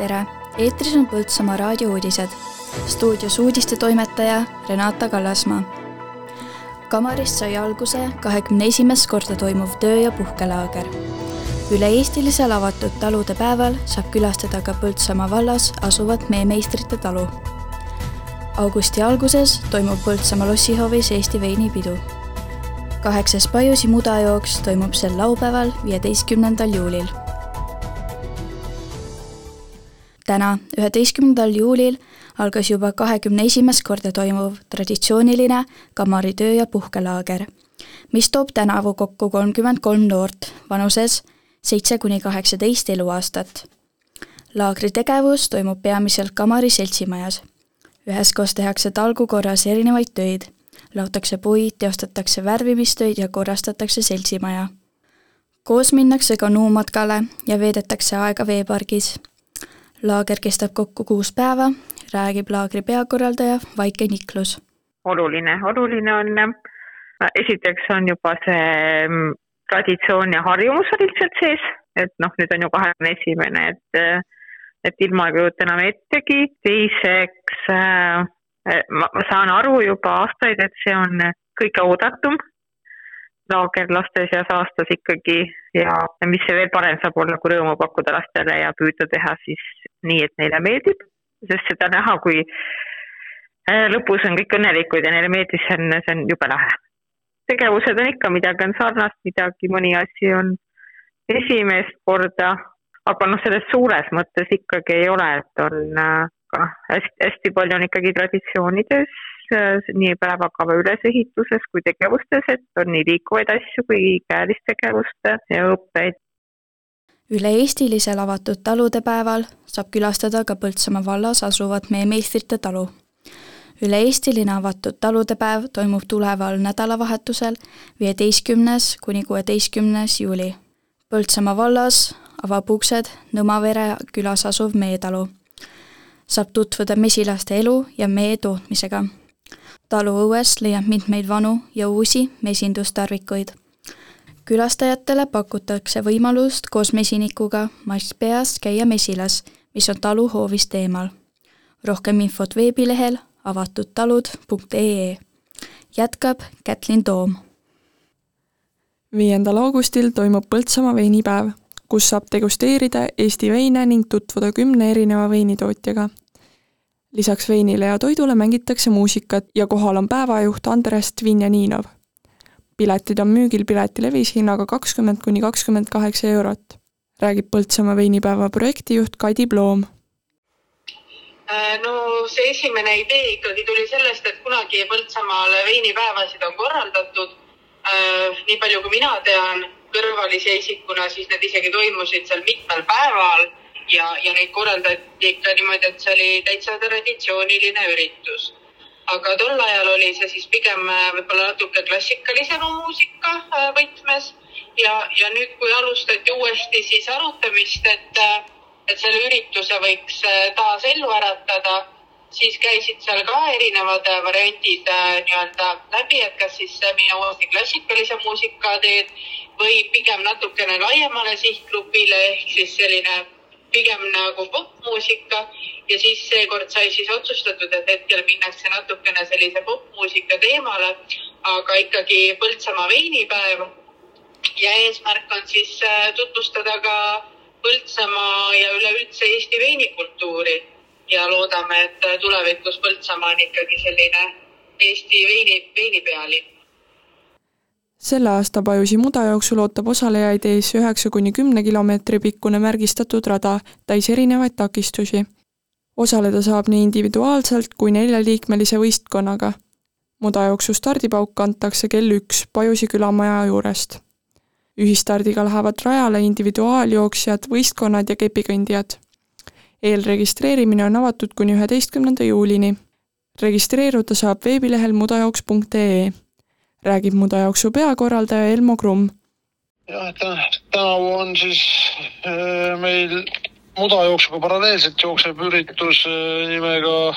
tere, eetris on Põltsamaa raadiouudised. stuudios uudistetoimetaja Renata Kallasmaa. kamarist sai alguse kahekümne esimest korda toimuv töö- ja puhkelaager. üle-eestilisel avatud talude päeval saab külastada ka Põltsamaa vallas asuvat meemeistrite talu. augusti alguses toimub Põltsamaa lossihoovis Eesti veinipidu kaheksas Pajusi mudajooks toimub sel laupäeval, viieteistkümnendal juulil täna, üheteistkümnendal juulil algas juba kahekümne esimest korda toimuv traditsiooniline kamaritöö ja puhkelaager, mis toob tänavu kokku kolmkümmend kolm noort vanuses seitse kuni kaheksateist eluaastat. laagri tegevus toimub peamiselt Kamari seltsimajas. üheskoos tehakse talgu korras erinevaid töid, laotakse puid, teostatakse värvimistöid ja korrastatakse seltsimaja koos minnakse kanuumatkale ja veedetakse aega veepargis laager kestab kokku kuus päeva, räägib laagri peakorraldaja Vaike Niklus. oluline, oluline on, esiteks on juba see mm, traditsioon ja harjumus on lihtsalt sees, et noh, nüüd on ju kahekümne esimene, et et ilma ei kujuta enam ettegi, teiseks äh, ma, ma saan aru juba aastaid, et see on kõige oodatum laager laste seas aastas ikkagi ja, ja mis see veel parem saab olla, kui rõõmu pakkuda lastele ja püüda teha siis nii, et neile meeldib, sest seda näha, kui äh, lõpus on kõik õnnelikud ja neile meeldis, see on, see on jube lahe. tegevused on ikka, midagi on sarnast, midagi, mõni asi on esimest korda, aga noh, selles suures mõttes ikkagi ei ole, et on äh, hästi, hästi palju on ikkagi traditsioonides Äh, nii päevakava ülesehituses kui tegevustes, et on nii liikuvaid asju kui käelist tegevust ja õppeid. Üle-eestilisel avatud talude päeval saab külastada ka Põltsamaa vallas asuvat meemeistrite talu. üle-eestiline avatud talude päev toimub tuleval nädalavahetusel, viieteistkümnes kuni kuueteistkümnes juuli. Põltsamaa vallas avab uksed Nõmavere külas asuv meetalu saab tutvuda mesilaste elu ja mee tootmisega taluõuest leiab mitmeid vanu ja uusi mesindustarvikuid. Külastajatele pakutakse võimalust koos mesinikuga mask peas käia mesilas, mis on talu hoovist eemal. rohkem infot veebilehel avatudtalud.ee. jätkab Kätlin Toom. viiendal augustil toimub Põltsamaa veinipäev, kus saab degusteerida Eesti veine ning tutvuda kümne erineva veinitootjaga lisaks veinile ja toidule mängitakse muusikat ja kohal on päevajuht Andres Dvinjaninov. Piletid on müügil piletilevis hinnaga kakskümmend kuni kakskümmend kaheksa eurot, räägib Põltsamaa veinipäeva projektijuht Kadi Ploom äh, no see esimene idee ikkagi tuli sellest, et kunagi Põltsamaal veinipäevasid on korraldatud. Äh, nii palju, kui mina tean kõrvalise isikuna, siis need isegi toimusid seal mitmel päeval ja, ja neid korraldati ikka niimoodi, et see oli täitsa traditsiooniline üritus. Aga tol ajal oli see siis pigem äh, võib-olla natuke klassikalisema muusika äh, võtmes. Ja, ja nüüd, kui alustati uuesti siis arutamist, et, äh, et selle ürituse võiks taas ellu äratada, siis käisid seal ka erinevad variandid nii-öelda läbi, et kas siis minna uuesti klassikalise muusika teed või pigem natukene laiemale sihtgrupile ehk siis selline pigem nagu popmuusika. Ja siis seekord sai siis otsustatud, et hetkel minnakse natukene sellise popmuusika teemale, aga ikkagi Põltsamaa veinipäev. ja eesmärk on siis äh, tutvustada ka Põltsamaa ja üleüldse Eesti veinikultuuri. Ja loodame, et tulevikus Põltsamaa on ikkagi selline Eesti veini, veinipealinn selle aasta Pajusi mudajooksul ootab osalejaid ees üheksa kuni kümne kilomeetri pikkune märgistatud rada täis erinevaid takistusi. osaleda saab nii individuaalselt kui neljaliikmelise võistkonnaga. mudajooksu stardipauk antakse kell üks Pajusi külamaja juurest. ühistardiga lähevad rajale individuaaljooksjad, võistkonnad ja kepikõndijad. eelregistreerimine on avatud kuni üheteistkümnenda juulini. registreeruda saab veebilehel mudajooks.ee räägib mudajooksu peakorraldaja Elmo Krumm. jah, tänavu on siis äh, meil mudajooksuga paralleelselt jookseb üritus äh, nimega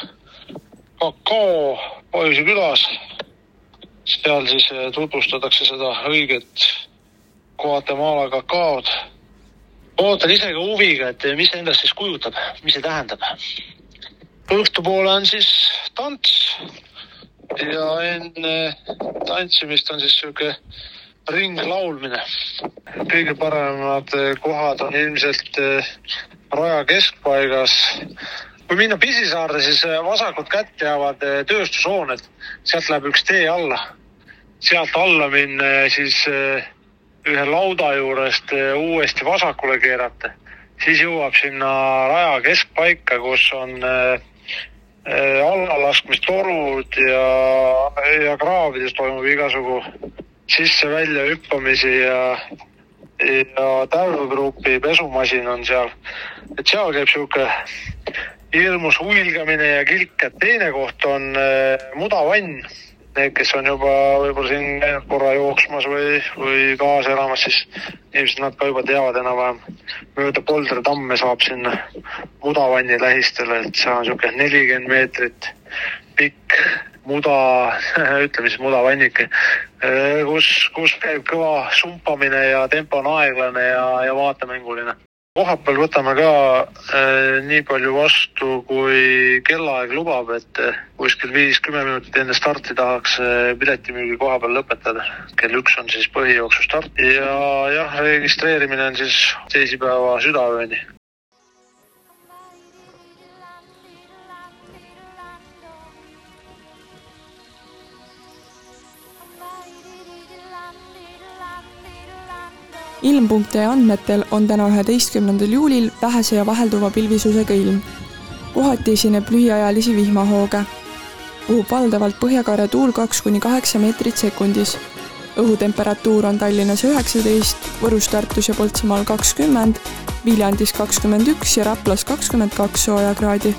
Kakao Pajusi külas. seal siis äh, tutvustatakse seda õiget Guatemala kakaod ootan ise ka huviga, et mis see endast siis kujutab, mis see tähendab. õhtupoole on siis tants ja enne tantsimist on siis sihuke ringlaulmine. kõige paremad kohad on ilmselt eh, raja keskpaigas. kui minna Pisisaarde, siis eh, vasakut kätt jäävad eh, tööstushooned, sealt läheb üks tee alla. sealt alla minna siis ühe lauda juurest uuesti vasakule keerata, siis jõuab sinna raja keskpaika, kus on allalaskmistorud ja, ja kraavides toimub igasugu sisse-välja hüppamisi ja, ja tärvgrupi pesumasin on seal. et seal käib sihuke hirmus huilgamine ja kilk, et teine koht on äh, mudavann. Need, kes on juba võib-olla siin käinud korra jooksmas või, või kaasa elamas, siis ilmselt nad ka juba teavad enam-vähem. mööda Poldre tamme saab sinna mudavanni lähistele, et see on niisugune nelikümmend meetrit pikk muda, ütleme siis mudavannike, kus, kus käib kõva sumpamine ja tempo on aeglane ja, ja vaatemänguline. Kohapeal võtame ka äh, nii palju vastu, kui kellaaeg lubab, et kuskil viis-kümme minutit enne starti tahaks piletimüügi koha peal lõpetada. kell üks on siis põhijooksu start ja jah, registreerimine on siis teisipäeva südaööni ilm.ee andmetel on täna, üheteistkümnendal juulil vähese ja vahelduva pilvisusega ilm. kohati esineb lühiajalisi vihmahooge. puhub valdavalt põhjakaare tuul kaks kuni kaheksa meetrit sekundis. õhutemperatuur on Tallinnas üheksateist, Võrus, Tartus ja Põltsamaal kakskümmend, Viljandis kakskümmend üks ja Raplas kakskümmend kaks sooja kraadi